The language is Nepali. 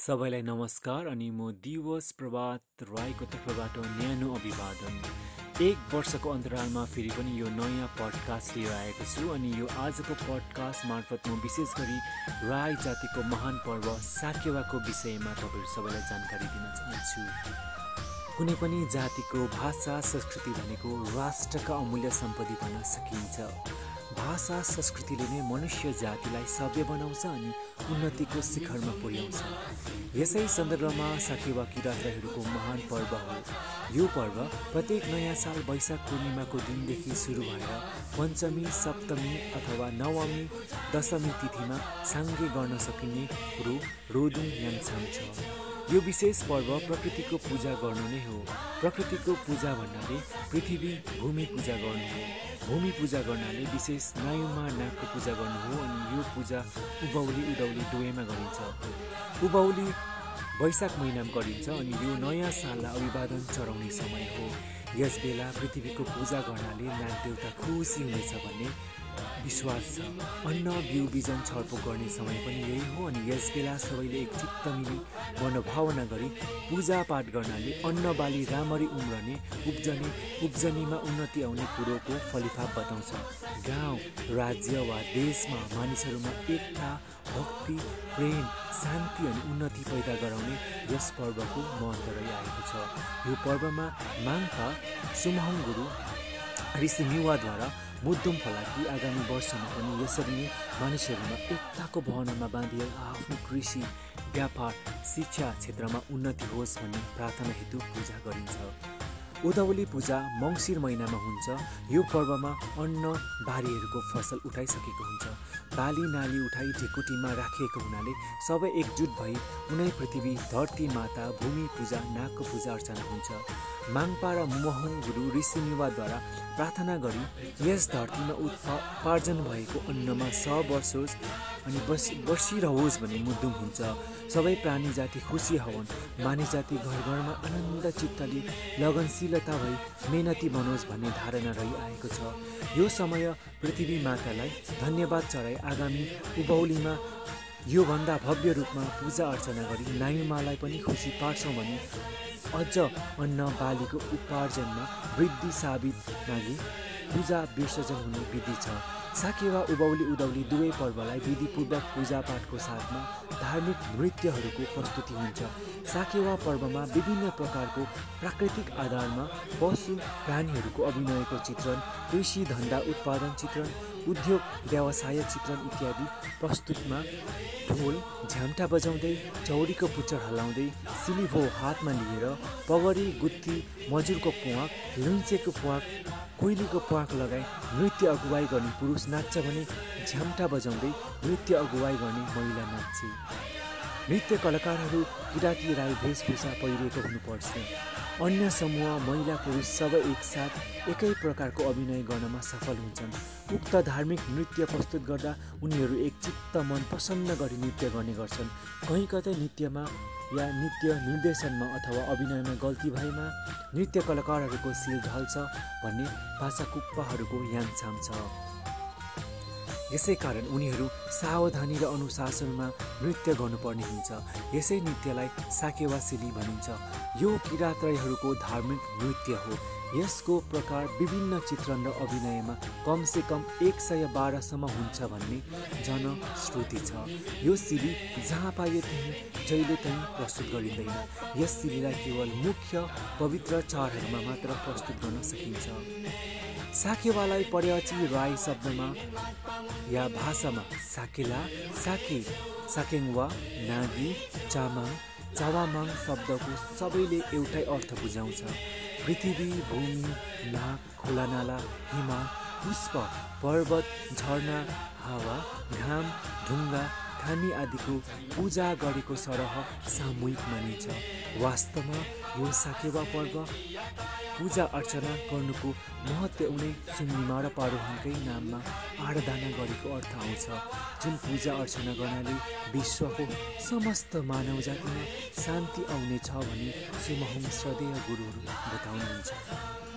सबैलाई नमस्कार अनि म दिवस प्रभात राईको तर्फबाट न्यानो अभिवादन। एक वर्षको अन्तरालमा फेरि पनि यो नयाँ पडकास्ट लिएर आएको छु अनि यो आजको पडकास्ट मार्फत म विशेष गरी राई जातिको महान पर्व साकेवाको विषयमा तपाईँहरू सबैलाई जानकारी दिन चाहन्छु। कुनै पनि जातिको भाषा संस्कृति भनेको राष्ट्रका अमूल्य सम्पत्ति भन्न सकिन्छ। भाषा संस्कृतिले नै मनुष्य जातिलाई सभ्य बनाउँछ अनि उन्नतिको शिखरमा पुर्याउँछ। यसै सन्दर्भमा साकेवा किराँतहरूको महान पर्व हो। यो पर्व प्रत्येक नयाँ साल वैशाख पूर्णिमाको दिनदेखि सुरु भएर पञ्चमी सप्तमी अथवा नवमी दशमी तिथिमा साङ्गे गर्न सकिने कुरो रोदुङ याङछाम छ। यो विशेष पर्व प्रकृतिको पूजा गर्नु नै हो। प्रकृतिको पूजा भन्नाले पृथ्वी भूमि पूजा गर्नु हो। भूमि पूजा गर्नाले विशेष नायुमा नागको पूजा गर्नु हो अनि यो पूजा उभौली उदौली दुवैमा गरिन्छ। उभौली वैशाख महिनामा गरिन्छ अनि यो नयाँ साललाई अभिवादन चढाउने समय हो। यस बेला पृथ्वीको पूजा गर्नाले नाग देउता खुसी हुनेछ भन्ने विश्वास छ। अन्न बिउ बिजन छलफल गर्ने समय पनि यही हो अनि यस बेला सबैले एक चित्त मिली मनोभावना गरी पूजापाठ गर्नाले अन्न बाली राम्ररी उम्रने उब्जने उब्जनीमा उन्नति आउने कुरोको फलिफाप बताउँछ। गाउँ राज्य वा देशमा मानिसहरूमा एकता भक्ति प्रेम शान्ति अनि उन्नति पैदा गराउने यस पर्वको महत्त्व रहिआएको छ। यो पर्वमा माङ्पा सुमहङ गुरु ऋषि मिवाद्वारा मुद्दुम फलाकी आगामी वर्षमा पनि यसरी नै मानिसहरूमा एकताको भावनामा बाँधिएर आफ्नो कृषि व्यापार शिक्षा क्षेत्रमा उन्नति होस् भन्ने प्रार्थना हेतु पूजा गरिन्छ। उदौली पूजा मङ्सिर महिनामा हुन्छ। यो पर्वमा अन्न बारीहरूको फसल उठाइसकेको हुन्छ। बाली नाली उठाई ढिकुटीमा राखिएको हुनाले सबै एकजुट भई उनै पृथ्वी धरती माता भूमि पूजा नागको पूजा अर्चना हुन्छ। माङपा र मोहन गुरु ऋषिनिवाद्वारा प्रार्थना गरी यस धरतीमा उपार्जन भएको अन्नमा स बसोस् अनि बसी बसिरहोस् भन्ने मुद्दुम हुन्छ। सबै प्राणी जाति खुसी हवन्। मानिस जाति घर घरमा आनन्द चित्तले लगनशीलता भई मेहनती बनोस् भन्ने धारणा रहिआएको छ। यो समय पृथ्वी मातालाई धन्यवाद चढाई आगामी उभौलीमा योभन्दा भव्य रूपमा पूजा अर्चना गरी नायुमालाई पनि खुसी पार्छौँ भने अझ अन्न बालीको उपार्जनमा वृद्धि साबित मागी। पूजा विसर्जन हुने विधि छ। साकेवा उभौली उदौली दुवै पर्वलाई विधिपूर्वक पूजापाठको साथमा धार्मिक नृत्यहरूको प्रस्तुति हुन्छ। साकेवा पर्वमा विभिन्न प्रकारको प्राकृतिक आधारमा पशु प्राणीहरूको अभिनयको चित्रण कृषि धन्दा उत्पादन चित्रण उद्योग व्यवसाय चित्रण इत्यादि प्रस्तुतमा ढोल झ्याम्टा बजाउँदै चौरीको पुच्चर हलाउँदै सिलिभो हातमा लिएर पगरी गुत्ती मजुरको प्वाक लुन्चेको प्वाक कोइलीको प्वाक लगाई नृत्य अगुवाई गर्ने पुरुष नाच्छ भने झ्याम्टा बजाउँदै नृत्य अगुवाई गर्ने महिला नाच्छे नृत्य कलाकारहरू किराँती राई वेशभूषा पहिरिएको हुनुपर्छ। अन्य समूह महिला पुरुष सबै एकसाथ एकै प्रकारको अभिनय गर्नमा सफल हुन्छन्। उक्त धार्मिक नृत्य प्रस्तुत गर्दा उनीहरू एक चित्त मन प्रसन्न गरी नृत्य गर्ने गर्छन्। कहीँ कतै नृत्यमा या नृत्य निर्देशनमा अथवा अभिनयमा गल्ती भएमा नृत्य कलाकारहरूको शिर ढल्छ भन्ने भाषा कुप्पाहरूको याङछाम छ। यसै कारण उनीहरू सावधानी र अनुशासनमा नृत्य गर्नुपर्ने हुन्छ। यसै नृत्यलाई साकेवासिली भनिन्छ। यो किराँतहरूको धार्मिक नृत्य हो। यसको प्रकार विभिन्न चित्रण र अभिनयमा कमसे कम एक सय बाह्रसम्म हुन्छ भन्ने जनश्रुति छ। यो सिली जहाँ पाइए त्यहीँ जहिले त्यहीँ प्रस्तुत गरिँदैन। यस सिलीलाई केवल मुख्य पवित्र चाडहरूमा मात्र प्रस्तुत गर्न सकिन्छ। साकेवालाई पर्याची राई शब्दमा या भाषामा साकेला साके साकेङवा नागी चामाङ चावामाङ शब्दको सबैले एउटै अर्थ बुझाउँछ। पृथ्वी भूमि नाग खोलानाला हिमा पुष्प पर्वत झरना हावा घाम ढुङ्गा खानी आदिको पूजा गरेको सरह सामूहिक मानिन्छ। वास्तवमा यो साकेवा पर्व पूजा अर्चना गर्नुको महत्त्व उनै सुन्निमा र पारोहाङकै नाममा आराधना गरेको अर्थ आउँछ। जुन पूजा अर्चना गर्नाले विश्वको समस्त मानव जातिमा शान्ति आउनेछ भनी सुमहुङ श्रद्धेय गुरुहरू बताउनुहुन्छ।